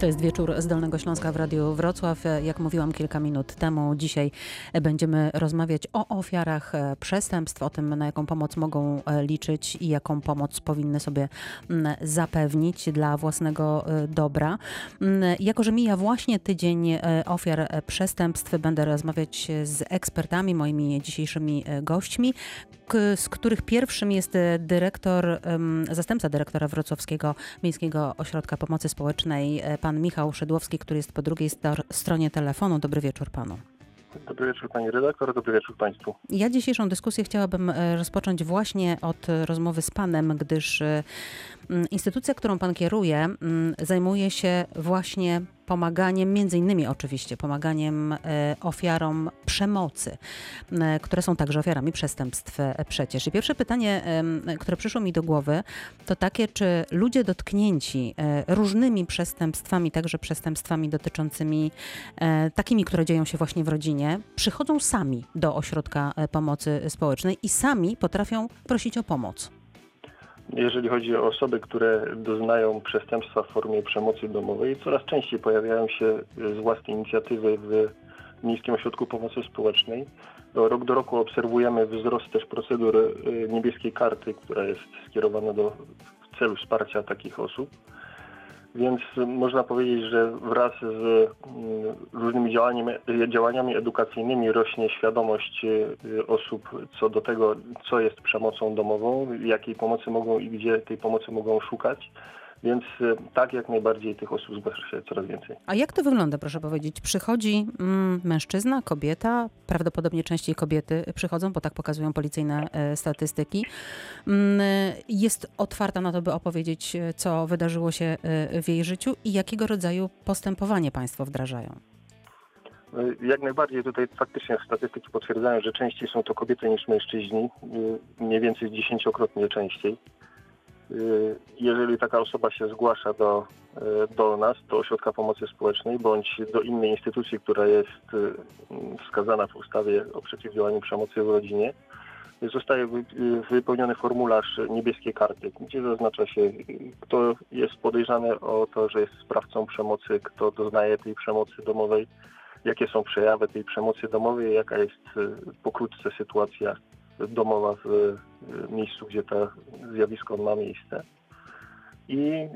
To jest wieczór z Dolnego Śląska w Radiu Wrocław. Jak mówiłam kilka minut temu, dzisiaj będziemy rozmawiać o ofiarach przestępstw, o tym, na jaką pomoc mogą liczyć i jaką pomoc powinny sobie mm, zapewnić dla własnego e, dobra. Mm, jako, że mija właśnie tydzień e, ofiar przestępstw, będę rozmawiać z ekspertami, moimi dzisiejszymi e, gośćmi, z których pierwszym jest dyrektor, zastępca dyrektora Wrocławskiego Miejskiego Ośrodka Pomocy Społecznej, pan Michał Szydłowski, który jest po drugiej stronie telefonu. Dobry wieczór panu. Dobry wieczór pani redaktor, dobry wieczór państwu. Ja dzisiejszą dyskusję chciałabym e, rozpocząć właśnie od rozmowy z panem, gdyż e, instytucja, którą pan kieruje, zajmuje się właśnie pomaganiem, między innymi oczywiście, pomaganiem e, ofiarom przemocy, które są także ofiarami przestępstw przecież. I pierwsze pytanie, które przyszło mi do głowy, to takie, czy ludzie dotknięci różnymi przestępstwami, także przestępstwami dotyczącymi takimi, które dzieją się właśnie w rodzinie, przychodzą sami do ośrodka pomocy społecznej i sami potrafią prosić o pomoc. Jeżeli chodzi o osoby, które doznają przestępstwa w formie przemocy domowej, coraz częściej pojawiają się z własnej inicjatywy w Miejskim Ośrodku Pomocy Społecznej. Rok do roku obserwujemy wzrost też procedur y, niebieskiej karty, która jest skierowana do w celu wsparcia takich osób. Więc można powiedzieć, że wraz z mm, różnymi działaniami, działaniami edukacyjnymi rośnie świadomość y, osób co do tego, co jest przemocą domową, jakiej pomocy mogą i gdzie tej pomocy mogą szukać. Więc y, tak, jak najbardziej tych osób zgłasza się coraz więcej. A jak to wygląda, proszę powiedzieć? Przychodzi mm, mężczyzna, kobieta, prawdopodobnie częściej kobiety przychodzą, bo tak pokazują policyjne e, statystyki. Mm, jest otwarta na to, by opowiedzieć, e, co wydarzyło się e, w jej życiu i jakiego rodzaju postępowanie państwo wdrażają. Jak najbardziej tutaj faktycznie statystyki potwierdzają, że częściej są to kobiety niż mężczyźni, mniej więcej dziesięciokrotnie częściej. Y, jeżeli taka osoba się zgłasza do, y, do nas, do Ośrodka Pomocy Społecznej, bądź do innej instytucji, która jest y, wskazana w ustawie o przeciwdziałaniu przemocy w rodzinie, zostaje wypełniony formularz niebieskiej karty, gdzie zaznacza się, kto jest podejrzany o to, że jest sprawcą przemocy, kto doznaje tej przemocy domowej, jakie są przejawy tej przemocy domowej, jaka jest pokrótce sytuacja domowa w miejscu, gdzie to zjawisko ma miejsce. I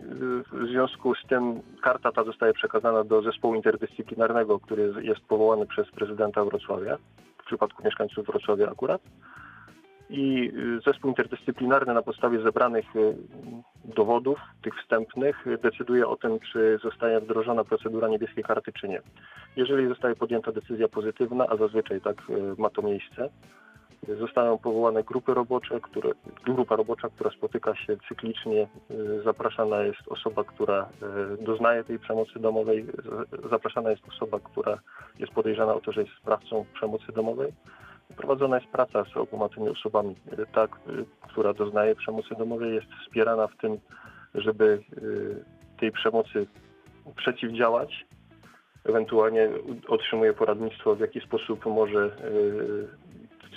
w związku z tym karta ta zostaje przekazana do zespołu interdyscyplinarnego, który jest powołany przez prezydenta Wrocławia, w przypadku mieszkańców Wrocławia akurat. I zespół interdyscyplinarny na podstawie zebranych y, dowodów, tych wstępnych, decyduje o tym, czy zostaje wdrożona procedura niebieskiej karty, czy nie. Jeżeli zostaje podjęta decyzja pozytywna, a zazwyczaj tak y, ma to miejsce, Zostaną powołane grupy robocze, które, grupa robocza, która spotyka się cyklicznie. Zapraszana jest osoba, która e, doznaje tej przemocy domowej. Zapraszana jest osoba, która jest podejrzana o to, że jest sprawcą przemocy domowej. Prowadzona jest praca z oboma tymi osobami. Ta, która doznaje przemocy domowej jest wspierana w tym, żeby tej przemocy przeciwdziałać, ewentualnie otrzymuje poradnictwo, w jaki sposób może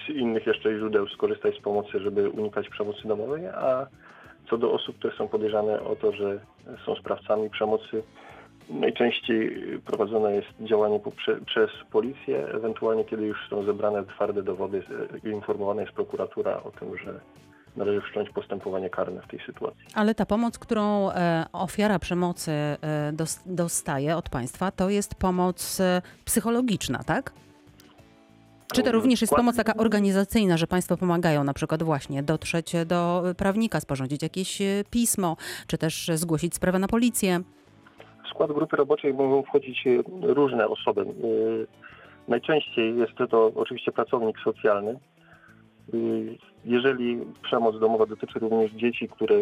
e, innych jeszcze źródeł skorzystać z pomocy, żeby unikać przemocy domowej, a co do osób, które są podejrzane o to, że są sprawcami przemocy, najczęściej prowadzone jest działanie przez policję, ewentualnie kiedy już są zebrane twarde dowody, informowana jest prokuratura o tym, że należy wszcząć postępowanie karne w tej sytuacji. Ale ta pomoc, którą e, ofiara przemocy e, dostaje od państwa, to jest pomoc e, psychologiczna, tak? Czy to również jest pomoc taka organizacyjna, że Państwo pomagają na przykład właśnie dotrzeć do prawnika, sporządzić jakieś e, pismo, czy też zgłosić sprawę na policję? W skład grupy roboczej mogą wchodzić e, różne osoby. E, najczęściej jest to oczywiście pracownik socjalny. Jeżeli przemoc domowa dotyczy również dzieci, które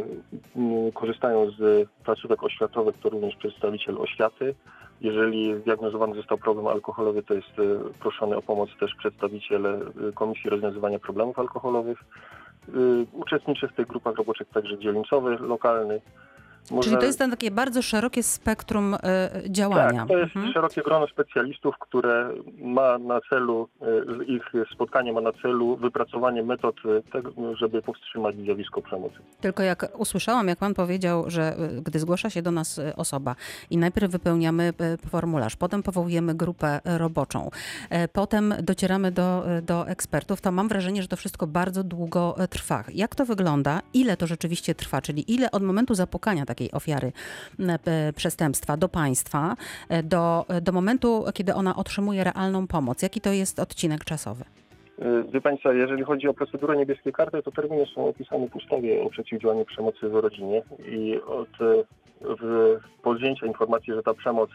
korzystają z placówek oświatowych, to również przedstawiciel oświaty. Jeżeli zdiagnozowany został problem alkoholowy, to jest e, proszony o pomoc też przedstawiciel e, Komisji Rozwiązywania Problemów Alkoholowych. E, uczestniczy w tych grupach roboczych także dzielnicowy, lokalny. Czyli to jest takie bardzo szerokie spektrum e, działania. Tak, to jest Mhm. szerokie grono specjalistów, które ma na celu, e, ich spotkanie ma na celu wypracowanie metod e, tego, żeby powstrzymać zjawisko przemocy. Tylko jak usłyszałam, jak pan powiedział, że gdy zgłasza się do nas osoba i najpierw wypełniamy formularz, potem powołujemy grupę roboczą, potem docieramy do, do ekspertów, to mam wrażenie, że to wszystko bardzo długo trwa. Jak to wygląda? Ile to rzeczywiście trwa? Czyli ile od momentu zapukania takiej ofiary p- przestępstwa do państwa, y, do, do momentu, kiedy ona otrzymuje realną pomoc? Jaki to jest odcinek czasowy? E, Wie Państwa, jeżeli chodzi o procedurę niebieskie karty, to terminy są opisane w ustawie o przeciwdziałaniu przemocy w rodzinie i od e, w, podjęcia informacji, że ta przemoc e,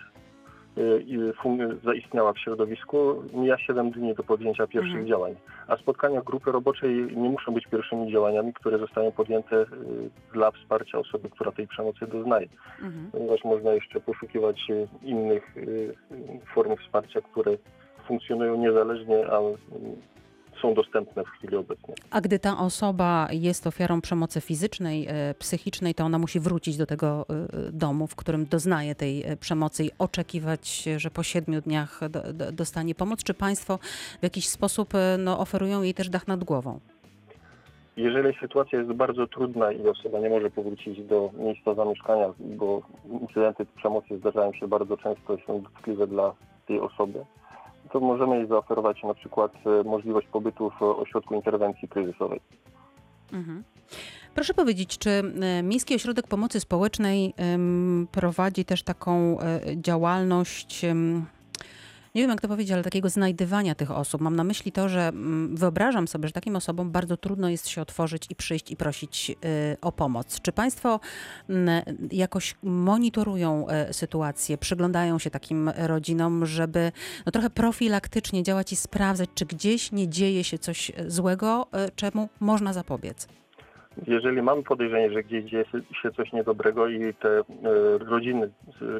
zaistniała w środowisku, mija 7 dni do podjęcia pierwszych Mhm. działań. A spotkania grupy roboczej nie muszą być pierwszymi działaniami, które zostają podjęte e, dla wsparcia osoby, która tej przemocy doznaje. Mhm. Ponieważ można jeszcze poszukiwać e, innych form wsparcia, które funkcjonują niezależnie, a są dostępne w chwili obecnej. A gdy ta osoba jest ofiarą przemocy fizycznej, e, psychicznej, to ona musi wrócić do tego e, domu, w którym doznaje tej e, przemocy i oczekiwać, że po siedmiu dniach do, do, dostanie pomoc? Czy państwo w jakiś sposób no, oferują jej też dach nad głową? Jeżeli sytuacja jest bardzo trudna i osoba nie może powrócić do miejsca zamieszkania, bo incydenty przemocy zdarzają się bardzo często i są dotkliwe dla tej osoby, to możemy jej zaoferować na przykład e, możliwość pobytu w ośrodku interwencji kryzysowej. Mhm. Proszę powiedzieć, czy e, Miejski Ośrodek Pomocy Społecznej prowadzi też taką e, działalność, nie wiem jak to powiedzieć, ale takiego znajdywania tych osób? Mam na myśli to, że mm, wyobrażam sobie, że takim osobom bardzo trudno jest się otworzyć i przyjść i prosić e, o pomoc. Czy Państwo mm, jakoś monitorują e, sytuację, przyglądają się takim rodzinom, żeby no, trochę profilaktycznie działać i sprawdzać, czy gdzieś nie dzieje się coś złego, e, czemu można zapobiec? Jeżeli mamy podejrzenie, że gdzieś dzieje się coś niedobrego i te e, rodziny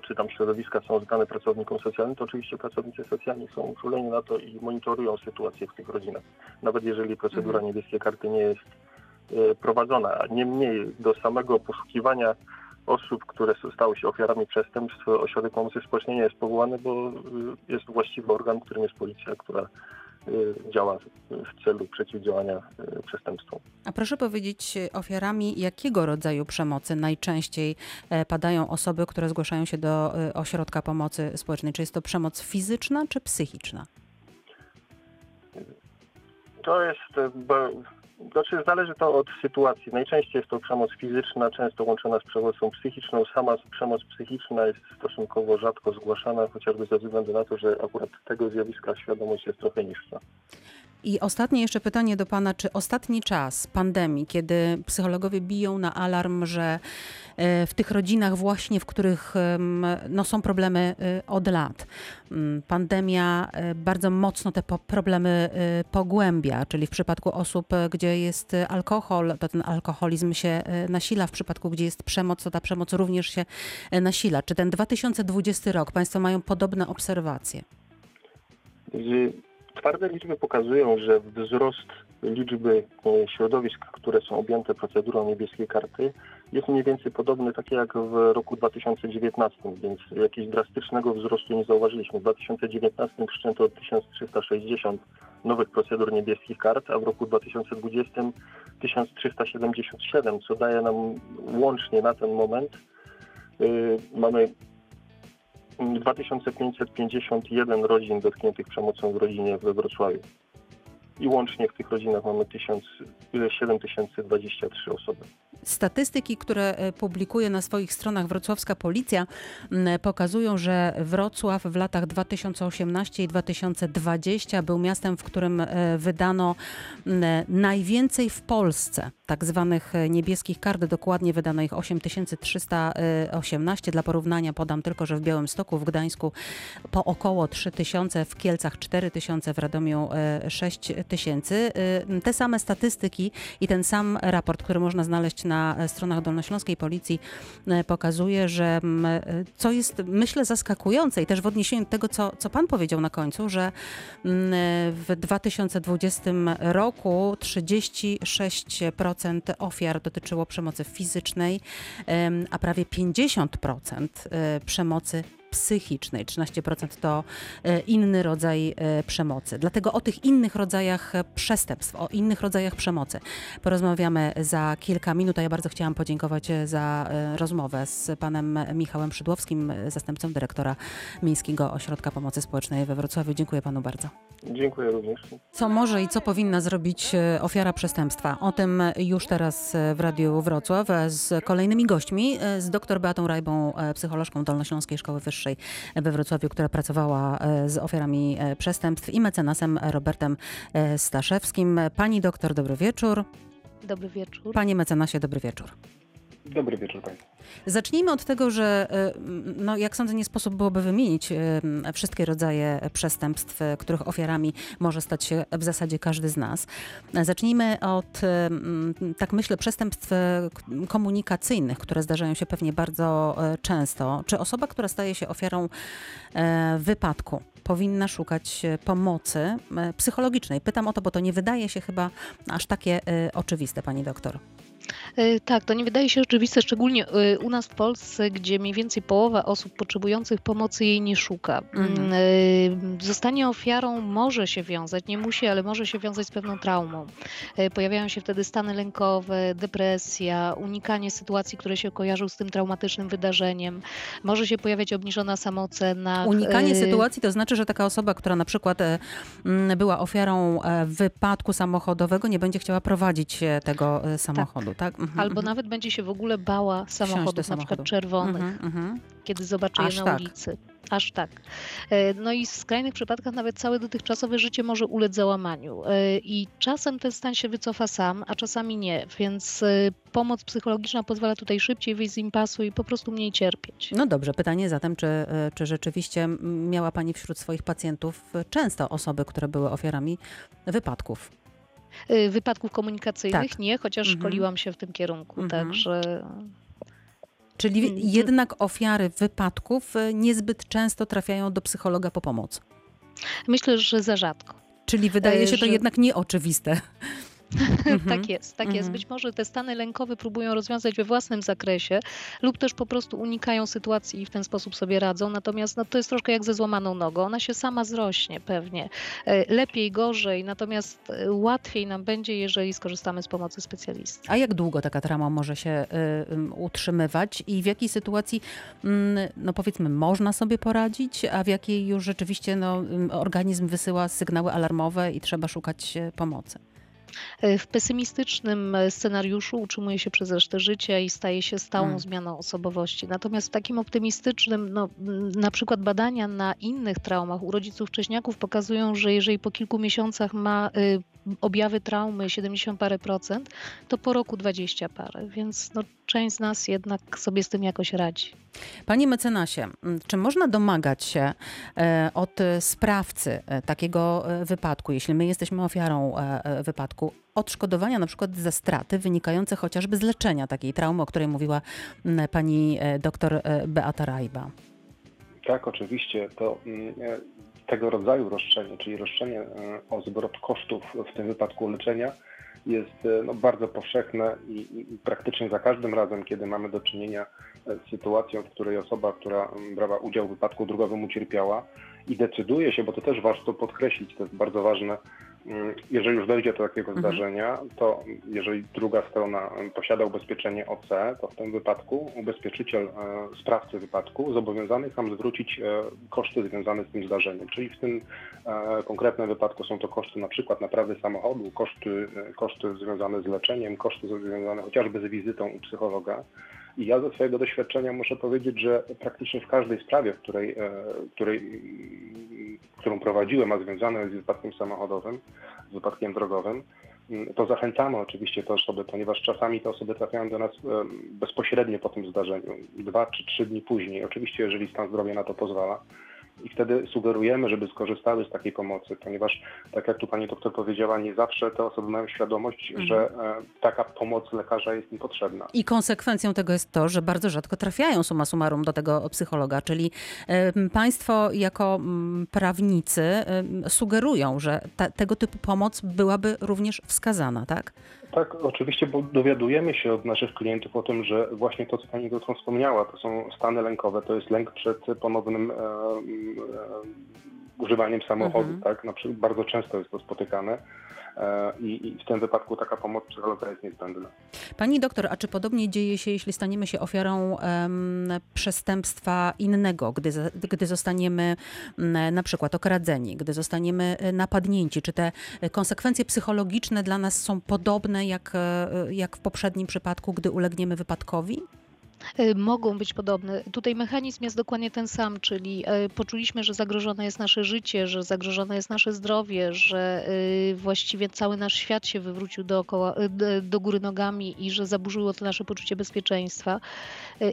czy tam środowiska są zdane pracownikom socjalnym, to oczywiście pracownicy socjalni są uczuleni na to i monitorują sytuację w tych rodzinach. Nawet jeżeli procedura niebieskiej karty nie jest e, prowadzona. A Niemniej do samego poszukiwania osób, które stały się ofiarami przestępstw, ośrodek pomocy społecznej nie jest powołany, bo e, jest właściwy organ, którym jest policja, która działa w celu przeciwdziałania e, przestępstwom. A proszę powiedzieć, ofiarami jakiego rodzaju przemocy najczęściej e, padają osoby, które zgłaszają się do e, ośrodka pomocy społecznej? Czy jest to przemoc fizyczna czy psychiczna? To jest, e, znaczy zależy to od sytuacji. Najczęściej jest to przemoc fizyczna, często łączona z przemocą psychiczną. Sama przemoc psychiczna jest stosunkowo rzadko zgłaszana, chociażby ze względu na to, że akurat tego zjawiska świadomość jest trochę niższa. I ostatnie jeszcze pytanie do Pana, czy ostatni czas pandemii, kiedy psychologowie biją na alarm, że e, w tych rodzinach właśnie, w których no, są problemy e, od lat, pandemia e, bardzo mocno te problemy e, pogłębia, czyli w przypadku osób, e, gdzie jest alkohol, to ten alkoholizm się nasila, w przypadku, gdzie jest przemoc, to ta przemoc również się nasila. Czy ten 2020 rok, Państwo mają podobne obserwacje? Twarde liczby pokazują, że wzrost liczby środowisk, które są objęte procedurą niebieskiej karty jest mniej więcej podobny tak jak w roku 2019, więc jakiegoś drastycznego wzrostu nie zauważyliśmy. W 2019 wszczęto 1360 nowych procedur niebieskich kart, a w roku 2020 1377, co daje nam łącznie na ten moment y, mamy 2551 rodzin dotkniętych przemocą w rodzinie we Wrocławiu. I łącznie w tych rodzinach mamy 1000, y, 7023 osoby. Statystyki, które e, publikuje na swoich stronach wrocławska policja, pokazują, że Wrocław w latach 2018 i 2020 był miastem, w którym e, wydano najwięcej w Polsce tak zwanych e, niebieskich kart. Dokładnie wydano ich 8318. Dla porównania podam tylko, że w Białymstoku, w Gdańsku po około 3000, w Kielcach 4000, w Radomiu e, 6000. E, Te same statystyki i ten sam raport, który można znaleźć na e, stronach Dolnośląskiej Policji e, pokazuje, że e, co jest myślę zaskakujące i też w odniesieniu do tego, co, co pan powiedział na końcu, że w 2020 roku 36% ofiar dotyczyło przemocy fizycznej, a prawie 50% e, przemocy psychicznej, 13% to e, inny rodzaj e, przemocy. Dlatego o tych innych rodzajach e, przestępstw, o innych rodzajach przemocy porozmawiamy za kilka minut, a ja bardzo chciałam podziękować za rozmowę z panem Michałem Szydłowskim, zastępcą dyrektora Miejskiego Ośrodka Pomocy Społecznej we Wrocławiu. Dziękuję panu bardzo. Dziękuję również. Co może i co powinna zrobić ofiara przestępstwa? O tym już teraz w Radiu Wrocław z kolejnymi gośćmi, z dr Beatą Rajbą, psycholożką Dolnośląskiej Szkoły Wyższej we Wrocławiu, która pracowała e, z ofiarami e, przestępstw i mecenasem Robertem e, Staszewskim. Pani doktor, dobry wieczór. Dobry wieczór. Panie mecenasie, dobry wieczór. Dobry wieczór Państwu. Zacznijmy od tego, że e, no, jak sądzę, nie sposób byłoby wymienić e, wszystkie rodzaje przestępstw, których ofiarami może stać się w zasadzie każdy z nas. Zacznijmy od, m, tak myślę, przestępstw komunikacyjnych, które zdarzają się pewnie bardzo często. Czy osoba, która staje się ofiarą wypadku, powinna szukać pomocy psychologicznej? Pytam o to, bo to nie wydaje się chyba aż takie oczywiste, pani doktor. E, Tak, to nie wydaje się oczywiste, szczególnie e, u nas w Polsce, gdzie mniej więcej połowa osób potrzebujących pomocy jej nie szuka. Mhm. Mm, e, Zostanie ofiarą może się wiązać, nie musi, ale może się wiązać z pewną traumą. Pojawiają się wtedy stany lękowe, depresja, unikanie sytuacji, które się kojarzą z tym traumatycznym wydarzeniem. Może się pojawiać obniżona samoocena. Unikanie sytuacji to znaczy, że taka osoba, która na przykład była ofiarą wypadku samochodowego, nie będzie chciała prowadzić tego samochodu, tak? Mhm, Albo mhm. nawet będzie się w ogóle bała samochodów, na przykład czerwonych. Mhm, kiedy zobaczy Aż je na tak. ulicy. Aż tak. E, No i w skrajnych przypadkach nawet całe dotychczasowe życie może ulec załamaniu. E, I czasem ten stan się wycofa sam, a czasami nie. Więc e, pomoc psychologiczna pozwala tutaj szybciej wyjść z impasu i po prostu mniej cierpieć. No dobrze, pytanie zatem, czy, czy rzeczywiście miała Pani wśród swoich pacjentów często osoby, które były ofiarami wypadków? E, Wypadków komunikacyjnych Tak. nie, chociaż Mhm. szkoliłam się w tym kierunku. Mhm. Także Czyli Mm, jednak ofiary wypadków e, niezbyt często trafiają do psychologa po pomoc. myślę, że za rzadko. Czyli wydaje E, się to że- jednak nieoczywiste. Mhm. tak jest, tak jest. Mhm. Być może te stany lękowe próbują rozwiązać we własnym zakresie lub też po prostu unikają sytuacji i w ten sposób sobie radzą. Natomiast no, to jest troszkę jak ze złamaną nogą. Ona się sama zrośnie pewnie. E, Lepiej, gorzej, natomiast e, łatwiej nam będzie, jeżeli skorzystamy z pomocy specjalisty. A jak długo taka trauma może się y, ym, utrzymywać i w jakiej sytuacji, mm, no powiedzmy, można sobie poradzić, a w jakiej już rzeczywiście no, organizm wysyła sygnały alarmowe i trzeba szukać pomocy? E, W pesymistycznym e, scenariuszu utrzymuje się przez resztę życia i staje się stałą Mm. zmianą osobowości. Natomiast w takim optymistycznym, no, m, na przykład badania na innych traumach u rodziców wcześniaków pokazują, że jeżeli po kilku miesiącach ma y, objawy traumy 70 parę procent, to po roku 20 parę, więc no, część z nas jednak sobie z tym jakoś radzi. Panie mecenasie, m, czy można domagać się e, od sprawcy e, takiego e, wypadku, jeśli my jesteśmy ofiarą wypadku, odszkodowania na przykład za straty wynikające chociażby z leczenia takiej traumy, o której mówiła m, pani doktor Beata Rajba? Tak, oczywiście. To mm, tego rodzaju roszczenie, czyli roszczenie e, o zwrot kosztów, w tym wypadku leczenia, jest e, no, bardzo powszechne i, i praktycznie za każdym razem, kiedy mamy do czynienia e, z sytuacją, w której osoba, która brała udział w wypadku drogowym ucierpiała i decyduje się, bo to też warto podkreślić, to jest bardzo ważne, jeżeli już dojdzie do takiego Mhm. zdarzenia, to jeżeli druga strona mm, posiada ubezpieczenie OC, to w tym wypadku ubezpieczyciel e, sprawcy wypadku zobowiązany jest nam zwrócić e, koszty związane z tym zdarzeniem. Czyli w tym e, konkretnym wypadku są to koszty na przykład naprawy samochodu, koszty, koszty związane z leczeniem, koszty związane chociażby z wizytą u psychologa. I ja ze swojego doświadczenia muszę powiedzieć, że praktycznie w każdej sprawie, w której, e, której, którą prowadziłem, a związana jest z wypadkiem samochodowym, z wypadkiem drogowym, to zachęcamy oczywiście te osoby, ponieważ czasami te osoby trafiają do nas em, bezpośrednio po tym zdarzeniu, dwa czy trzy dni później. Oczywiście, jeżeli stan zdrowia na to pozwala. I wtedy sugerujemy, żeby skorzystały z takiej pomocy, ponieważ tak jak tu pani doktor powiedziała, nie zawsze te osoby mają świadomość, mhm. że e, taka pomoc lekarza jest im potrzebna. I konsekwencją tego jest to, że bardzo rzadko trafiają suma summarum do tego psychologa, czyli państwo jako y, prawnicy sugerują, że ta, tego typu pomoc byłaby również wskazana, tak? Tak, oczywiście, bo dowiadujemy się od naszych klientów o tym, że właśnie to, co Pani doktor wspomniała, to są stany lękowe, to jest lęk przed ponownym używaniem samochodu, mhm. tak? Na przykład bardzo często jest to spotykane. E, I, I, w tym wypadku taka pomoc psychologa jest niezbędna. Pani doktor, a czy podobnie dzieje się, jeśli staniemy się ofiarą um, przestępstwa innego, gdy, gdy zostaniemy um, na przykład okradzeni, gdy zostaniemy e, napadnięci? Czy te konsekwencje psychologiczne dla nas są podobne jak, e, jak w poprzednim przypadku, gdy ulegniemy wypadkowi? Y, mogą być podobne. Tutaj mechanizm jest dokładnie ten sam, czyli y, poczuliśmy, że zagrożone jest nasze życie, że zagrożone jest nasze zdrowie, że y, właściwie cały nasz świat się wywrócił dookoła, do góry nogami i że zaburzyło to nasze poczucie bezpieczeństwa.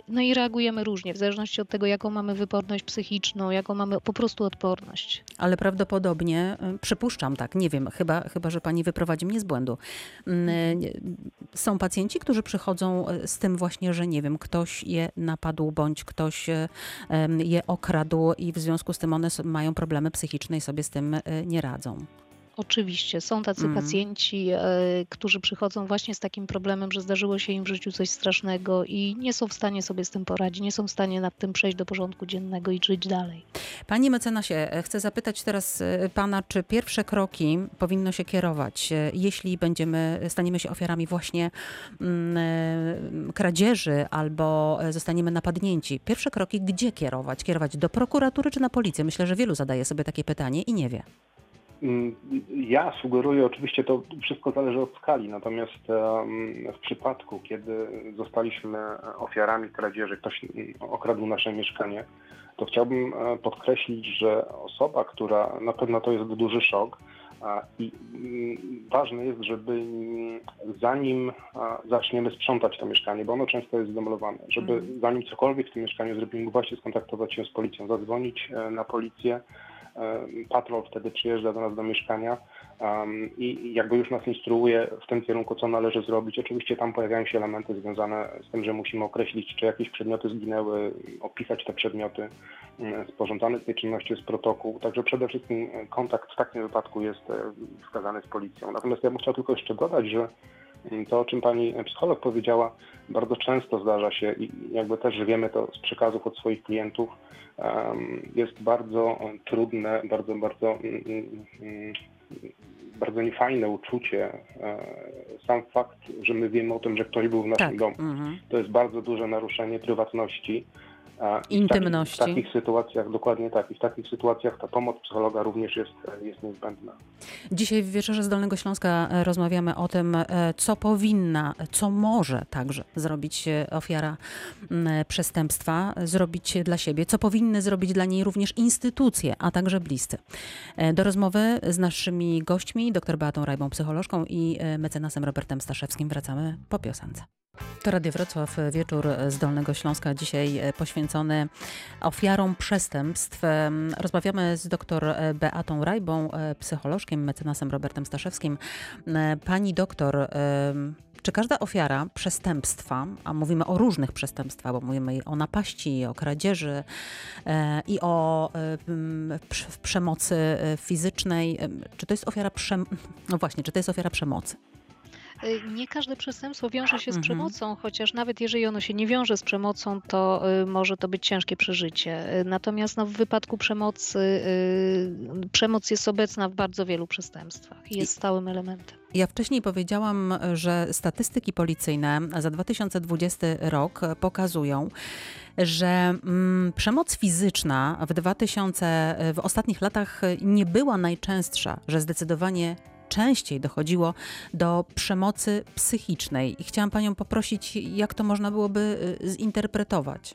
No i reagujemy różnie, w zależności od tego, jaką mamy wyporność psychiczną, jaką mamy po prostu odporność. Ale prawdopodobnie, przypuszczam tak, nie wiem, chyba, chyba że pani wyprowadzi mnie z błędu. Mm, są pacjenci, którzy przychodzą z tym właśnie, że nie wiem, kto ktoś je napadł bądź ktoś e, je okradł i w związku z tym one mają problemy psychiczne i sobie z tym e, nie radzą. Oczywiście, są tacy mm. pacjenci, e, którzy przychodzą właśnie z takim problemem, że zdarzyło się im w życiu coś strasznego i nie są w stanie sobie z tym poradzić, nie są w stanie nad tym przejść do porządku dziennego i żyć dalej. Panie mecenasie, e, chcę zapytać teraz e, pana, czy pierwsze kroki powinno się kierować, jeśli będziemy, staniemy się ofiarami właśnie mm, kradzieży albo zostaniemy napadnięci. Pierwsze kroki gdzie kierować? Kierować do prokuratury czy na policję? Myślę, że wielu zadaje sobie takie pytanie i nie wie. Mm, ja sugeruję, oczywiście to wszystko zależy od skali, natomiast w przypadku, kiedy zostaliśmy ofiarami kradzieży, ktoś okradł nasze mieszkanie, to chciałbym e, podkreślić, że osoba, która na pewno to jest duży szok, i mm, ważne jest, żeby zanim zaczniemy sprzątać to mieszkanie, bo ono często jest zdemolowane, żeby mhm. zanim cokolwiek w tym mieszkaniu zrobimy, właśnie skontaktować się z policją, zadzwonić e, na policję, patrol wtedy przyjeżdża do nas do mieszkania i jakby już nas instruuje w tym kierunku, co należy zrobić. Oczywiście tam pojawiają się elementy związane z tym, że musimy określić, czy jakieś przedmioty zginęły, opisać te przedmioty, sporządzany z tej czynności jest protokół. Także przede wszystkim kontakt w takim wypadku jest wskazany z policją. Natomiast ja bym chciał tylko jeszcze dodać, że to, o czym pani psycholog powiedziała, bardzo często zdarza się i jakby też wiemy to z przekazów od swoich klientów, jest bardzo trudne, bardzo, bardzo, mm, mm, mm, bardzo niefajne uczucie. E, sam fakt, że my wiemy o tym, że ktoś był w naszym tak. domu, mhm. to jest bardzo duże naruszenie prywatności Intymności. W takich, w takich, sytuacjach, dokładnie tak, i w takich sytuacjach ta pomoc psychologa również jest, jest niezbędna. Dzisiaj w Wieczorze z Dolnego Śląska e, rozmawiamy o tym, e, co powinna, co może także zrobić e, ofiara przestępstwa, zrobić dla siebie, co powinny zrobić dla niej również instytucje, a także bliscy. Do rozmowy z naszymi gośćmi, dr Beatą Rajbą, psycholożką i mecenasem Robertem Staszewskim wracamy po piosence. To Radio Wrocław, wieczór z Dolnego Śląska, dzisiaj e, poświęcony ofiarom przestępstw. Rozmawiamy z dr e, Beatą Rajbą, e, psycholożkiem, mecenasem Robertem Staszewskim. Pani doktor, czy każda ofiara przestępstwa, a mówimy o różnych przestępstwach, bo mówimy o napaści, o kradzieży i o przemocy fizycznej, czy to jest ofiara no właśnie, czy to jest ofiara przemocy? Y, nie każde przestępstwo wiąże się z mhm. przemocą, chociaż nawet jeżeli ono się nie wiąże z przemocą, to y, może to być ciężkie przeżycie. Y, natomiast no, w wypadku przemocy, przemoc jest obecna w bardzo wielu przestępstwach i jest stałym elementem. Ja wcześniej powiedziałam, że statystyki policyjne za 2020 rok pokazują, że mm, przemoc fizyczna w 2000 w ostatnich latach nie była najczęstsza, że zdecydowanie częściej dochodziło do przemocy psychicznej. I chciałam Panią poprosić, jak to można byłoby y, zinterpretować?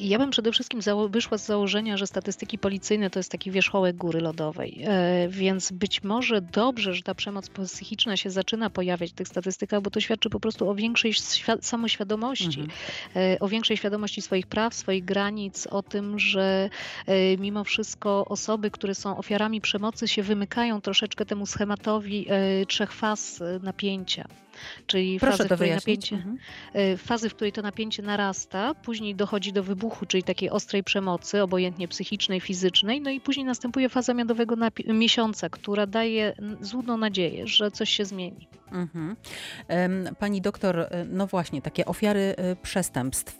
Ja bym przede wszystkim wyszła z założenia, że statystyki policyjne to jest taki wierzchołek góry lodowej, e, więc być może dobrze, że ta przemoc psychiczna się zaczyna pojawiać w tych statystykach, bo to świadczy po prostu o większej samoświadomości, mhm. E, o większej świadomości swoich praw, swoich granic, o tym, że e, mimo wszystko osoby, które są ofiarami przemocy się wymykają troszeczkę temu schematowi trzech faz napięcia. Czyli Proszę fazy, w której napięcie, mhm. fazy, w której to napięcie narasta, później dochodzi do wybuchu, czyli takiej ostrej przemocy, obojętnie psychicznej, fizycznej, no i później następuje faza miodowego miesiąca, która daje złudną nadzieję, że coś się zmieni. Mhm. Pani doktor, e, no właśnie, takie ofiary e, przestępstw,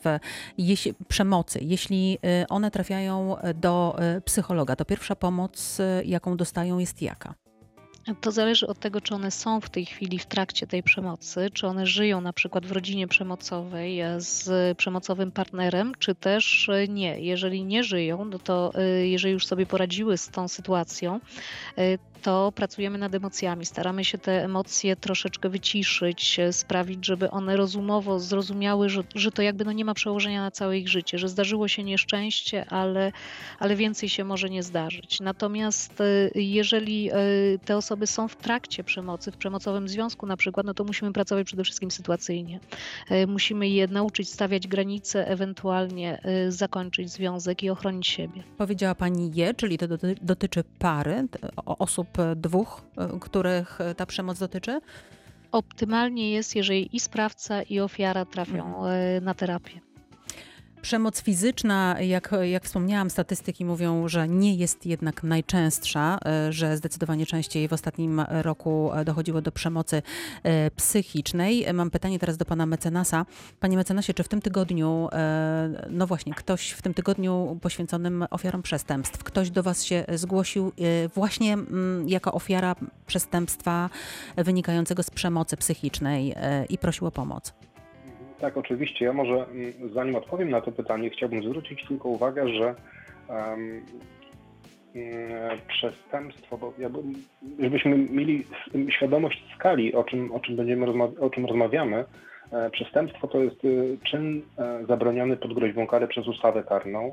jeśli, przemocy, jeśli one trafiają do psychologa, to pierwsza pomoc, jaką dostają, jest jaka? To zależy od tego, czy one są w tej chwili w trakcie tej przemocy, czy one żyją na przykład w rodzinie przemocowej e, z przemocowym partnerem, czy też e, nie. Jeżeli nie żyją, no to e, jeżeli już sobie poradziły z tą sytuacją, to pracujemy nad emocjami. Staramy się te emocje troszeczkę wyciszyć, sprawić, żeby one rozumowo zrozumiały, że, że to jakby no nie ma przełożenia na całe ich życie, że zdarzyło się nieszczęście, ale, ale więcej się może nie zdarzyć. Natomiast jeżeli te osoby są w trakcie przemocy, w przemocowym związku na przykład, no to musimy pracować przede wszystkim sytuacyjnie. E, musimy je nauczyć stawiać granice, ewentualnie zakończyć związek i ochronić siebie. Powiedziała Pani je, czyli to dotyczy pary, osób dwóch, e, których ta przemoc dotyczy? Optymalnie jest, jeżeli i sprawca, i ofiara trafią mhm. na terapię. Przemoc fizyczna, jak, jak wspomniałam, statystyki mówią, że nie jest jednak najczęstsza, e, że zdecydowanie częściej w ostatnim roku e, dochodziło do przemocy e, psychicznej. Mam pytanie teraz do pana mecenasa. Panie mecenasie, czy w tym tygodniu, no właśnie, ktoś w tym tygodniu poświęconym ofiarom przestępstw, ktoś do was się zgłosił właśnie mm, jako ofiara przestępstwa wynikającego z przemocy psychicznej i prosił o pomoc? Tak, oczywiście. Ja może mm, zanim odpowiem na to pytanie, chciałbym zwrócić tylko uwagę, że um, przestępstwo, bo ja bym, żebyśmy mieli świadomość skali, o czym, o czym będziemy o czym rozmawiamy, e, przestępstwo to jest y, czyn e, zabroniony pod groźbą kary przez ustawę karną,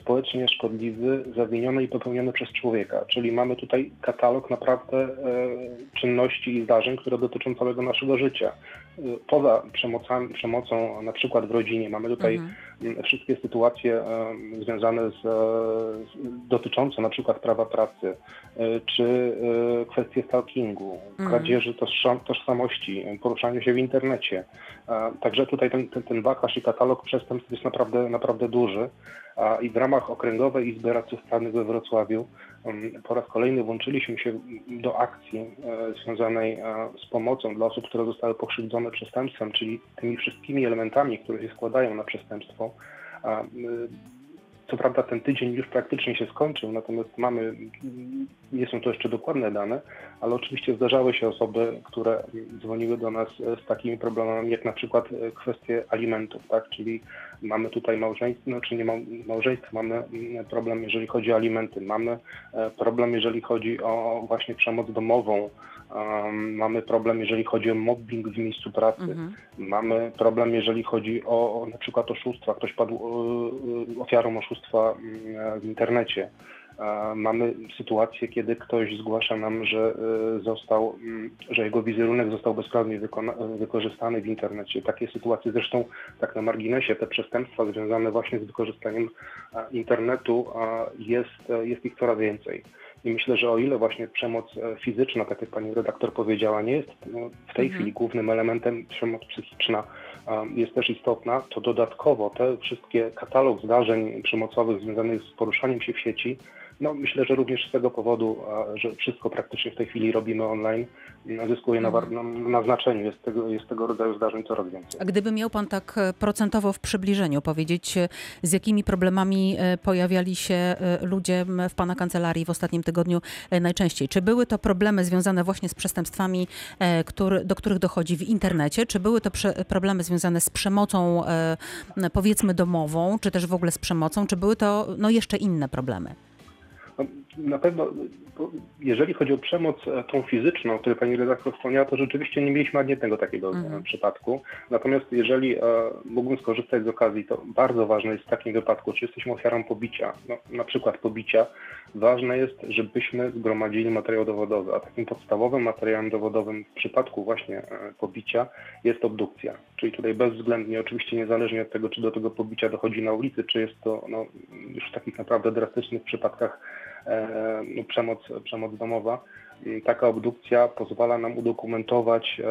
społecznie szkodliwy, zawiniony i popełniony przez człowieka. Czyli mamy tutaj katalog naprawdę e, czynności i zdarzeń, które dotyczą całego naszego życia. E, poza przemocami, przemocą na przykład w rodzinie mamy tutaj mhm. wszystkie sytuacje e, związane z, dotyczące na przykład prawa pracy, czy kwestie stalkingu, mhm. kradzieży tożsamości, poruszania się w internecie. Także tutaj ten, ten, ten wachlarz i katalog przestępstw jest naprawdę, naprawdę duży i w ramach Okręgowej Izby Radców Prawnych we Wrocławiu mm, po raz kolejny włączyliśmy się do akcji e, związanej e, z pomocą dla osób, które zostały pokrzywdzone przestępstwem, czyli tymi wszystkimi elementami, które się składają na przestępstwo. Co prawda ten tydzień już praktycznie się skończył, natomiast mamy, nie są to jeszcze dokładne dane, ale oczywiście zdarzały się osoby, które dzwoniły do nas z takimi problemami, jak na przykład kwestie alimentów, tak? Czyli mamy tutaj małżeństwo, znaczy nie małżeństwo, mamy problem, jeżeli chodzi o alimenty, mamy e, problem, jeżeli chodzi o właśnie przemoc domową, Um, mamy problem, jeżeli chodzi o mobbing w miejscu pracy. Mhm. Mamy problem, jeżeli chodzi o, o na przykład oszustwa. Ktoś padł y, ofiarą oszustwa y, w internecie. Mamy sytuację, kiedy ktoś zgłasza nam, że y, został, mm, że jego wizerunek został bezprawnie wykorzystany w internecie. Takie sytuacje zresztą tak na marginesie, te przestępstwa związane właśnie z wykorzystaniem internetu jest, jest ich coraz więcej. I myślę, że o ile właśnie przemoc e, fizyczna, tak jak pani redaktor powiedziała, nie jest no, w tej mhm. chwili głównym elementem, przemoc psychiczna jest też istotna, to dodatkowo te wszystkie katalog zdarzeń przemocowych związanych z poruszaniem się w sieci no, myślę, że również z tego powodu, że wszystko praktycznie w tej chwili robimy online, zyskuje na, na, na znaczeniu. Jest tego, jest tego rodzaju zdarzeń coraz więcej. A gdyby miał Pan tak e, procentowo w przybliżeniu powiedzieć, e, z jakimi problemami e, pojawiali się ludzie w Pana kancelarii w ostatnim tygodniu najczęściej? Czy były to problemy związane właśnie z przestępstwami, który, do których dochodzi w internecie? Czy były to problemy związane z przemocą, powiedzmy, domową, czy też w ogóle z przemocą? Czy były to no, jeszcze inne problemy? Na pewno, jeżeli chodzi o przemoc e, tą fizyczną, o której pani redaktor wspomniała, to rzeczywiście nie mieliśmy ani jednego takiego mhm. przypadku. Natomiast jeżeli e, mógłbym skorzystać z okazji, to bardzo ważne jest w takim wypadku, czy jesteśmy ofiarą pobicia, no, na przykład pobicia, ważne jest, żebyśmy zgromadzili materiał dowodowy, a takim podstawowym materiałem dowodowym w przypadku właśnie pobicia jest obdukcja. Czyli tutaj bezwzględnie, oczywiście niezależnie od tego, czy do tego pobicia dochodzi na ulicy, czy jest to no, już w takich naprawdę drastycznych przypadkach e, przemoc, przemoc domowa. Taka obdukcja pozwala nam udokumentować e,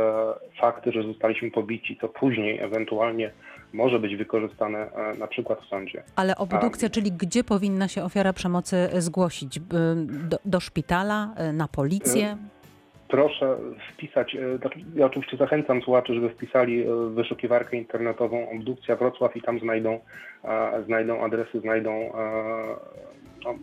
fakty, że zostaliśmy pobici. To później ewentualnie może być wykorzystane e, na przykład w sądzie. Ale obdukcja, A, czyli gdzie powinna się ofiara przemocy zgłosić? Do, do szpitala, na policję? proszę wpisać, znaczy, ja oczywiście zachęcam słuchaczy, żeby wpisali wyszukiwarkę internetową Obdukcja Wrocław i tam znajdą, znajdą adresy, znajdą no,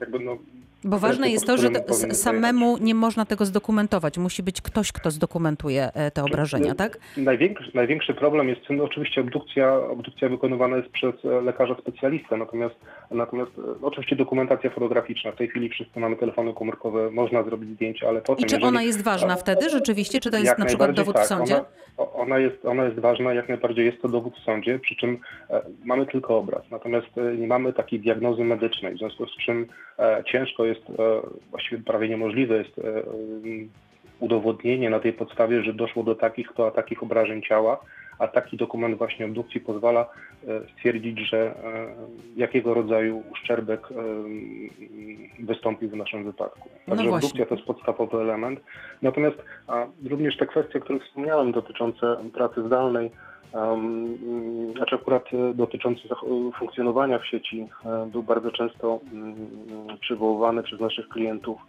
jakby no, bo ważne jest to, że samemu nie można tego zdokumentować. Musi być ktoś, kto zdokumentuje e, te obrażenia, tak? Największy, największy problem jest, no oczywiście obdukcja, obdukcja wykonywana jest przez e, lekarza specjalistę, natomiast, natomiast e, oczywiście dokumentacja fotograficzna. W tej chwili wszyscy mamy telefony komórkowe, można zrobić zdjęcia, ale potem... I czy jeżeli, ona jest ważna wtedy rzeczywiście? Czy to jest na przykład dowód tak, w sądzie? Ona, ona, jest, ona jest ważna, jak najbardziej jest to dowód w sądzie, przy czym mamy tylko obraz, natomiast nie mamy takiej diagnozy medycznej, w związku z czym ciężko jest, e, właściwie prawie niemożliwe jest e, udowodnienie na tej podstawie, że doszło do takich to a takich obrażeń ciała, a taki dokument właśnie obdukcji pozwala stwierdzić, że jakiego rodzaju uszczerbek wystąpił w naszym wypadku. No Także no obdukcja to jest podstawowy element. Natomiast również te kwestie, o których wspomniałem dotyczące pracy zdalnej, znaczy akurat e, dotyczący funkcjonowania w sieci e, był bardzo często um, przywoływany przez naszych klientów.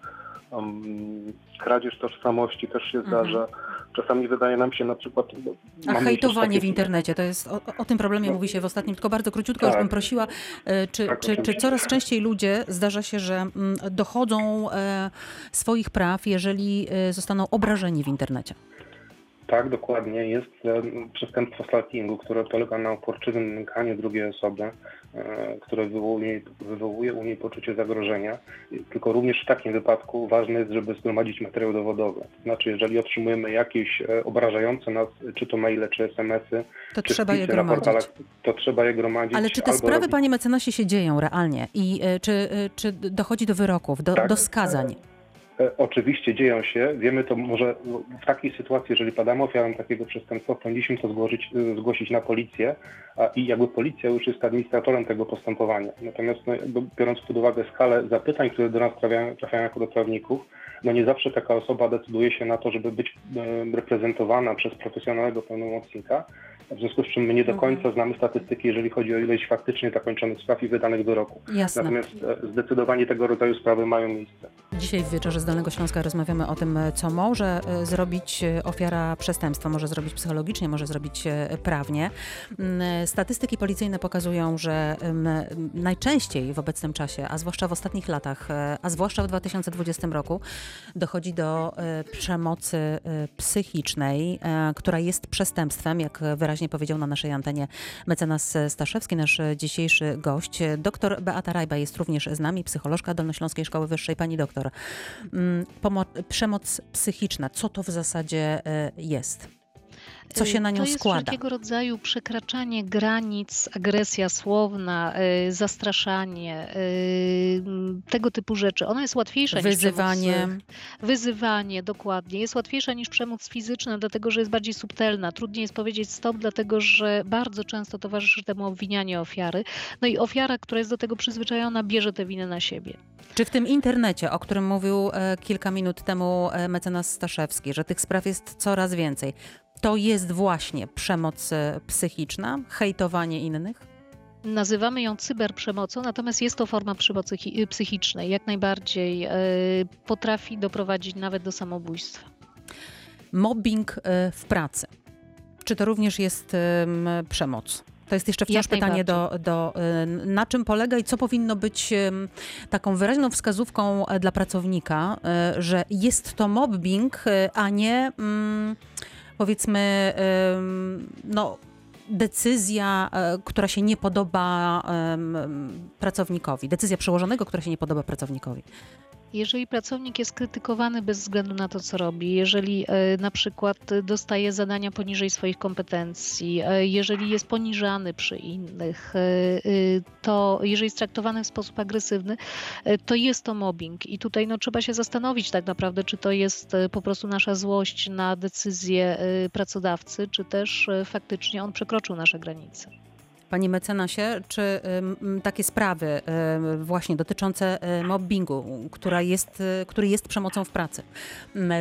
Kradzież tożsamości też się mhm. zdarza. Czasami wydaje nam się na przykład... A hejtowanie takie... w internecie, to jest, o, o tym problemie no. mówi się w ostatnim, tylko bardzo króciutko tak. już bym prosiła, e, czy, tak, czy, czy coraz częściej ludzie, zdarza się, że mm, dochodzą swoich praw, jeżeli zostaną obrażeni w internecie? Tak, dokładnie. Jest przestępstwo stalkingu, które polega na uporczywym nękaniu drugiej osoby, e, które wywołuje, wywołuje u niej poczucie zagrożenia. Tylko również w takim wypadku ważne jest, żeby zgromadzić materiał dowodowy. Znaczy, jeżeli otrzymujemy jakieś e, obrażające nas, czy to maile, czy smsy, to czy trzeba je gromadzić. Portalach, to trzeba je gromadzić. Ale czy te sprawy, robić... panie mecenasie, się dzieją realnie? I e, czy, czy dochodzi do wyroków, do, tak, do skazań? E, oczywiście dzieją się. Wiemy to może w takiej sytuacji, jeżeli padamy ofiarą takiego przestępstwa, powinniśmy to zgłosić, e, zgłosić na policję a, i jakby policja już jest administratorem tego postępowania. Natomiast no, biorąc pod uwagę skalę zapytań, które do nas trafiają, trafiają jako do prawników, no nie zawsze taka osoba decyduje się na to, żeby być e, reprezentowana przez profesjonalnego pełnomocnika, w związku z czym my nie do mhm. końca znamy statystyki, jeżeli chodzi o ilość faktycznie zakończonych spraw i wydanych wyroków. Jasne. Natomiast zdecydowanie tego rodzaju sprawy mają miejsce. Dzisiaj w Wieczorze z Dolnego Śląska rozmawiamy o tym, co może e, zrobić e, ofiara przestępstwa. Może zrobić psychologicznie, może zrobić e, prawnie. Mm, statystyki policyjne pokazują, że najczęściej w obecnym czasie, a zwłaszcza w ostatnich latach, a zwłaszcza w 2020 roku, dochodzi do przemocy psychicznej, która jest przestępstwem, jak wyraźnie powiedział na naszej antenie mecenas Staszewski, nasz dzisiejszy gość. Doktor Beata Rajba jest również z nami, psycholożka Dolnośląskiej Szkoły Wyższej. Pani doktor, Mm, przemoc psychiczna, co to w zasadzie e, jest? Co się na nią to jest składa? wszelkiego rodzaju przekraczanie granic, agresja słowna, y, zastraszanie, y, tego typu rzeczy. Ona jest łatwiejsza Wyzywanie. niż przemoc. Wyzywanie, dokładnie. Jest łatwiejsza niż przemoc fizyczna, dlatego że jest bardziej subtelna. Trudniej jest powiedzieć stop, dlatego że bardzo często towarzyszy temu obwinianie ofiary. No i ofiara, która jest do tego przyzwyczajona, bierze tę winę na siebie. Czy w tym internecie, o którym mówił e, kilka minut temu e, mecenas Staszewski, że tych spraw jest coraz więcej, to jest właśnie przemoc e, psychiczna, hejtowanie innych? Nazywamy ją cyberprzemocą, natomiast jest to forma przemocy y, psychicznej. Jak najbardziej e, potrafi doprowadzić nawet do samobójstwa. Mobbing e, w pracy. Czy to również jest przemoc? To jest jeszcze wciąż Jak pytanie do, do, na czym polega i co powinno być taką wyraźną wskazówką dla pracownika, że jest to mobbing, a nie. Mm, powiedzmy, no, decyzja, która się nie podoba pracownikowi, decyzja przełożonego, która się nie podoba pracownikowi. Jeżeli pracownik jest krytykowany bez względu na to, co robi, jeżeli e, na przykład dostaje zadania poniżej swoich kompetencji, e, jeżeli jest poniżany przy innych, e, to jeżeli jest traktowany w sposób agresywny, to jest to mobbing. I tutaj no, trzeba się zastanowić tak naprawdę, czy to jest po prostu nasza złość na decyzję pracodawcy, czy też faktycznie on przekroczył nasze granice. Panie mecenasie, czy takie sprawy właśnie dotyczące e, mobbingu, która jest, e, który jest przemocą w pracy,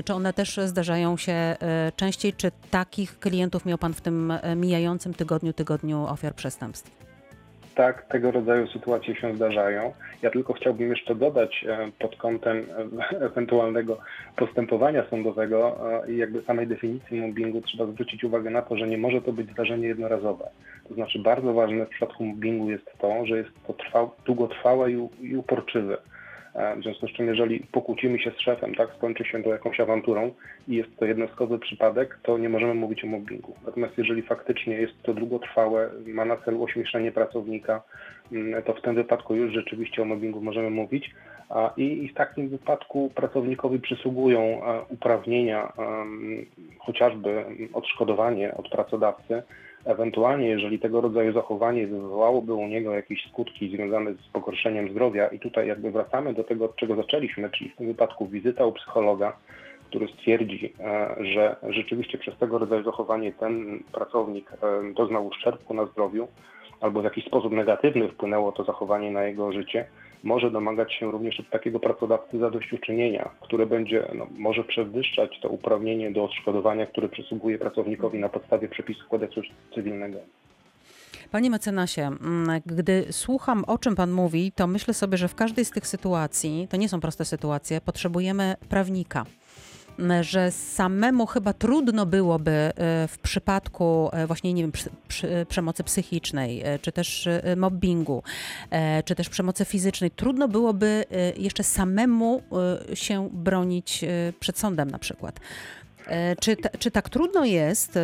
czy one też zdarzają się e, częściej? Czy takich klientów miał Pan w tym mijającym tygodniu, tygodniu ofiar przestępstw? Tak, tego rodzaju sytuacje się zdarzają. Ja tylko chciałbym jeszcze dodać e, pod kątem e, ewentualnego postępowania sądowego e, i jakby samej definicji mobbingu trzeba zwrócić uwagę na to, że nie może to być zdarzenie jednorazowe. To znaczy bardzo ważne w przypadku mobbingu jest to, że jest to trwał, długotrwałe i uporczywe. E, w związku z czym, jeżeli pokłócimy się z szefem, tak, skończy się to jakąś awanturą i jest to jednostkowy przypadek, to nie możemy mówić o mobbingu. Natomiast jeżeli faktycznie jest to długotrwałe, ma na celu ośmieszanie pracownika, mm, to w tym wypadku już rzeczywiście o mobbingu możemy mówić. I w takim wypadku pracownikowi przysługują e, uprawnienia, chociażby odszkodowanie od pracodawcy, Ewentualnie, jeżeli tego rodzaju zachowanie wywołałoby u niego jakieś skutki związane z pogorszeniem zdrowia, i tutaj jakby wracamy do tego, od czego zaczęliśmy, czyli w tym wypadku wizyta u psychologa, który stwierdzi, e, że rzeczywiście przez tego rodzaju zachowanie ten pracownik e, doznał uszczerbku na zdrowiu, albo w jakiś sposób negatywny wpłynęło to zachowanie na jego życie, może domagać się również od takiego pracodawcy zadośćuczynienia, które będzie, no, może przewyższać to uprawnienie do odszkodowania, które przysługuje pracownikowi na podstawie przepisów kodeksu cywilnego. Panie mecenasie, mm, gdy słucham o czym Pan mówi, to myślę sobie, że w każdej z tych sytuacji, to nie są proste sytuacje, potrzebujemy prawnika że samemu chyba trudno byłoby e, w przypadku e, właśnie, nie wiem, przemocy psychicznej, e, czy też mobbingu, czy też przemocy fizycznej, trudno byłoby jeszcze samemu się bronić przed sądem na przykład. Czy, czy tak trudno jest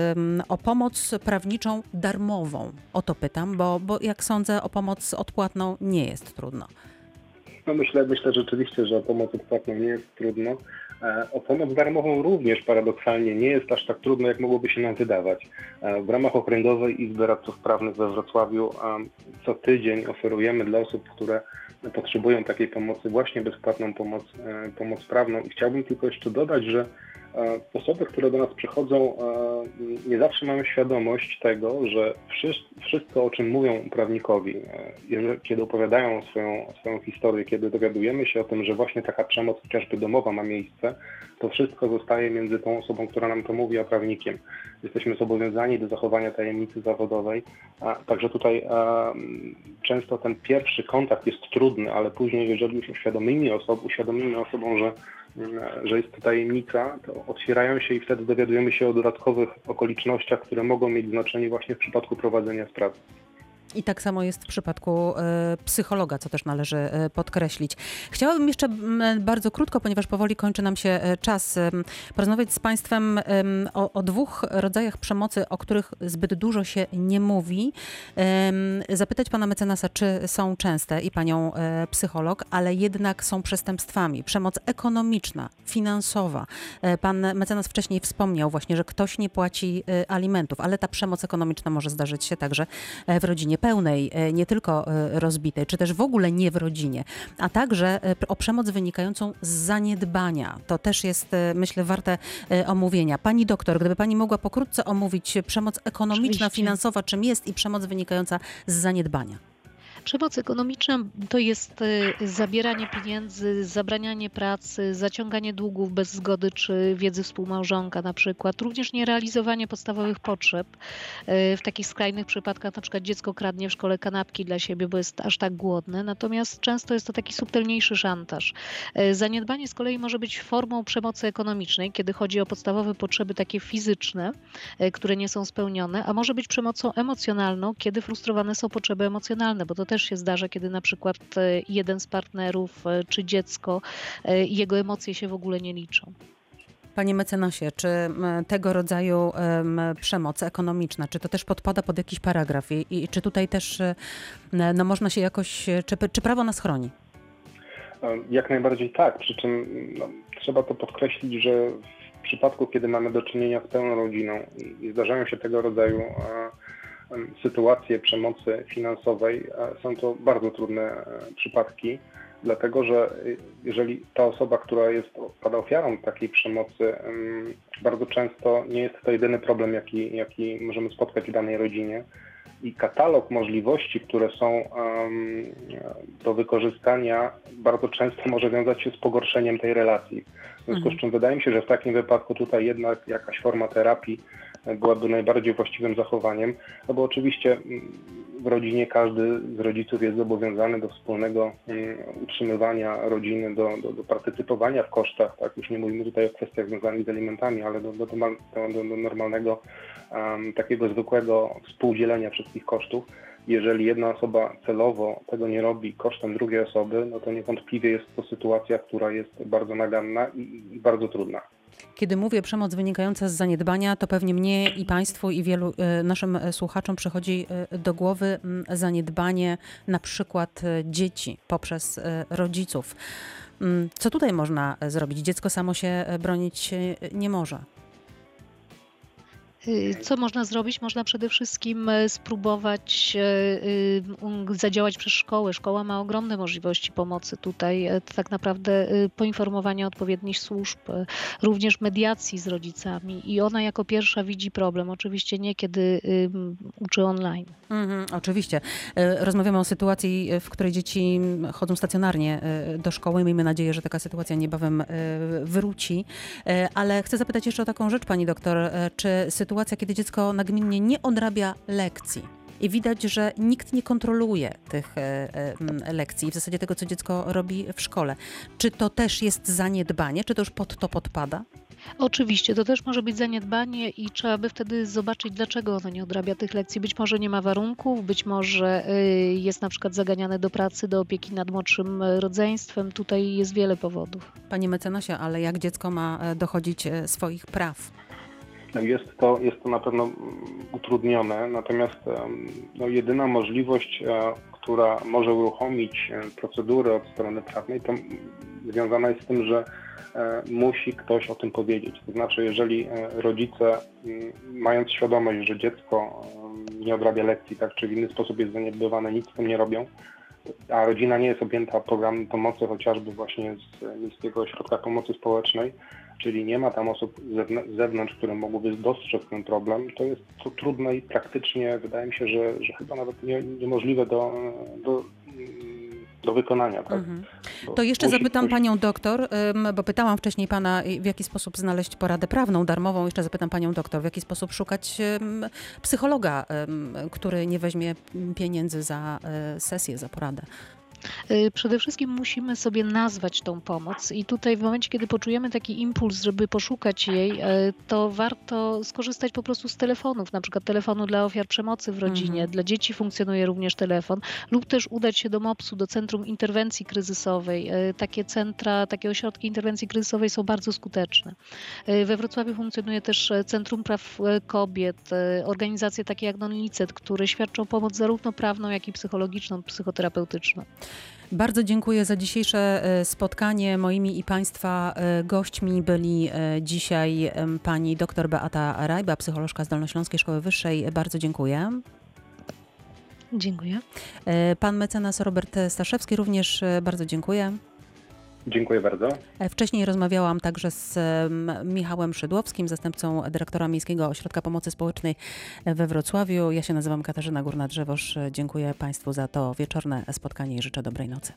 o pomoc prawniczą darmową? O to pytam, bo, bo jak sądzę, o pomoc odpłatną nie jest trudno. No myślę, myślę rzeczywiście, że o pomoc odpłatną nie jest trudno. E, o pomoc darmową również paradoksalnie nie jest aż tak trudno, jak mogłoby się nam wydawać. E, w ramach Okręgowej Izby Radców Prawnych we Wrocławiu co tydzień oferujemy dla osób, które potrzebują takiej pomocy, właśnie bezpłatną pomoc, e, pomoc prawną. I chciałbym tylko jeszcze dodać, że osoby, które do nas przychodzą, nie zawsze mamy świadomość tego, że wszystko, o czym mówią prawnikowi, kiedy opowiadają swoją, swoją historię, kiedy dowiadujemy się o tym, że właśnie taka przemoc chociażby domowa ma miejsce, to wszystko zostaje między tą osobą, która nam to mówi, a prawnikiem. Jesteśmy zobowiązani do zachowania tajemnicy zawodowej, a także tutaj często ten pierwszy kontakt jest trudny, ale później, jeżeli już uświadomimy, osob, uświadomimy osobom, że że jest to tajemnica, to otwierają się i wtedy dowiadujemy się o dodatkowych okolicznościach, które mogą mieć znaczenie właśnie w przypadku prowadzenia sprawy. I tak samo jest w przypadku e, psychologa, co też należy e, podkreślić. Chciałabym jeszcze bardzo krótko, ponieważ powoli kończy nam się e, czas, porozmawiać z Państwem o, o dwóch rodzajach przemocy, o których zbyt dużo się nie mówi. Zapytać pana mecenasa, czy są częste i panią psycholog, ale jednak są przestępstwami. Przemoc ekonomiczna, finansowa. Pan mecenas wcześniej wspomniał właśnie, że ktoś nie płaci alimentów, ale ta przemoc ekonomiczna może zdarzyć się także w rodzinie pełnej, e, nie tylko e, rozbitej, czy też w ogóle nie w rodzinie, a także e, o przemoc wynikającą z zaniedbania. To też jest, myślę, warte omówienia. Pani doktor, gdyby pani mogła pokrótce omówić przemoc ekonomiczna, Oczywiście. finansowa, czym jest i przemoc wynikająca z zaniedbania. Przemoc ekonomiczna to jest e, zabieranie pieniędzy, zabranianie pracy, zaciąganie długów bez zgody czy wiedzy współmałżonka na przykład, również nierealizowanie podstawowych potrzeb. E, w takich skrajnych przypadkach na przykład dziecko kradnie w szkole kanapki dla siebie, bo jest aż tak głodne, natomiast często jest to taki subtelniejszy szantaż. E, zaniedbanie z kolei może być formą przemocy ekonomicznej, kiedy chodzi o podstawowe potrzeby takie fizyczne, które nie są spełnione, a może być przemocą emocjonalną, kiedy frustrowane są potrzeby emocjonalne, bo to też się zdarza, kiedy na przykład e, jeden z partnerów e, czy dziecko, e, jego emocje się w ogóle nie liczą. Panie mecenasie, czy tego rodzaju em, przemoc ekonomiczna, czy to też podpada pod jakiś paragraf i, i czy tutaj też no, można się jakoś, czy, czy prawo nas chroni? Jak najbardziej tak, przy czym no, trzeba to podkreślić, że w przypadku, kiedy mamy do czynienia z pełną rodziną i- zdarzają się tego rodzaju e, sytuacje przemocy finansowej, e, są to bardzo trudne e, przypadki, dlatego że y, jeżeli ta osoba, która jest pada ofiarą takiej przemocy, em, bardzo często nie jest to jedyny problem, jaki, jaki możemy spotkać w danej rodzinie i katalog możliwości, które są do wykorzystania, bardzo często może wiązać się z pogorszeniem tej relacji. W związku z czym wydaje mi się, że w takim wypadku tutaj jednak jakaś forma terapii e, byłaby najbardziej właściwym zachowaniem, no bo oczywiście mm, w rodzinie każdy z rodziców jest zobowiązany do wspólnego mm, utrzymywania rodziny, do, do, do partycypowania w kosztach, tak, już nie mówimy tutaj o kwestiach związanych z alimentami, ale do, do, do, do, normalnego em, takiego zwykłego współdzielenia wszystkich kosztów. Jeżeli jedna osoba celowo tego nie robi kosztem drugiej osoby, no to niewątpliwie jest to sytuacja, która jest bardzo naganna i bardzo trudna. Kiedy mówię przemoc wynikająca z zaniedbania, to pewnie mnie i Państwu i wielu e, naszym e, słuchaczom przychodzi e, do głowy mm, zaniedbanie na przykład dzieci poprzez rodziców. Mm, Co tutaj można zrobić? Dziecko samo się bronić nie może. Y, Co można zrobić? Można przede wszystkim e, spróbować e, y, zadziałać przez szkołę. Szkoła ma ogromne możliwości pomocy tutaj. E, Tak naprawdę y, poinformowania odpowiednich służb, również mediacji z rodzicami i ona jako pierwsza widzi problem. Oczywiście nie kiedy uczy online. Mhm, oczywiście. Rozmawiamy o sytuacji, w której dzieci chodzą stacjonarnie do szkoły. Miejmy nadzieję, że taka sytuacja niebawem wróci. Ale chcę zapytać jeszcze o taką rzecz, pani doktor. Czy sytuacja, kiedy dziecko nagminnie nie odrabia lekcji i widać, że nikt nie kontroluje tych e, e, m, lekcji, w zasadzie tego, co dziecko robi w szkole, czy to też jest zaniedbanie, czy to już pod to podpada? Oczywiście, to też może być zaniedbanie i trzeba by wtedy zobaczyć, dlaczego ono nie odrabia tych lekcji. Być może nie ma warunków, być może y, jest na przykład zaganiane do pracy, do opieki nad młodszym rodzeństwem. Tutaj jest wiele powodów. Panie mecenasie, ale jak dziecko ma e, dochodzić swoich praw? No Jest to, jest to na pewno mm, utrudnione, natomiast no, jedyna możliwość, e, która może uruchomić e, procedury od strony prawnej, to związana jest z tym, że e, musi ktoś o tym powiedzieć. To znaczy, jeżeli rodzice, mając świadomość, że dziecko nie odrabia lekcji, tak, czy w inny sposób jest zaniedbywane, nic z tym nie robią, a rodzina nie jest objęta programem pomocy chociażby właśnie z Miejskiego Ośrodka Pomocy Społecznej, czyli nie ma tam osób z zewnątrz, które mogłyby dostrzec ten problem, to jest to trudne i praktycznie wydaje mi się, że, że chyba nawet nie, niemożliwe do, do, do wykonania. Tak? Mhm. To jeszcze zapytam panią doktor, bo pytałam wcześniej pana, w jaki sposób znaleźć poradę prawną, darmową. Jeszcze zapytam panią doktor, w jaki sposób szukać psychologa, który nie weźmie pieniędzy za y, sesję, za poradę. Y, Przede wszystkim musimy sobie nazwać tą pomoc i tutaj w momencie, kiedy poczujemy taki impuls, żeby poszukać jej, y, to warto skorzystać po prostu z telefonów, na przykład telefonu dla ofiar przemocy w rodzinie. Mhm. Dla dzieci funkcjonuje również telefon lub też udać się do MOPS-u, do Centrum Interwencji Kryzysowej. Y, Takie centra, takie ośrodki interwencji kryzysowej są bardzo skuteczne. We Wrocławiu funkcjonuje też e, Centrum Praw e, Kobiet, e, organizacje takie jak Non-Licet, które świadczą pomoc zarówno prawną, jak i psychologiczną, psychoterapeutyczną. Bardzo dziękuję za dzisiejsze y, spotkanie. Moimi i państwa y, gośćmi byli y, dzisiaj pani dr Beata Rajba, psycholożka z Dolnośląskiej Szkoły Wyższej. Bardzo dziękuję. Dziękuję. Pan mecenas Robert Staszewski również bardzo dziękuję. Dziękuję bardzo. E, Wcześniej rozmawiałam także z em, Michałem Szydłowskim, zastępcą dyrektora Miejskiego Ośrodka Pomocy Społecznej we Wrocławiu. Ja się nazywam Katarzyna Górna-Drzewosz. Dziękuję Państwu za to wieczorne spotkanie i życzę dobrej nocy.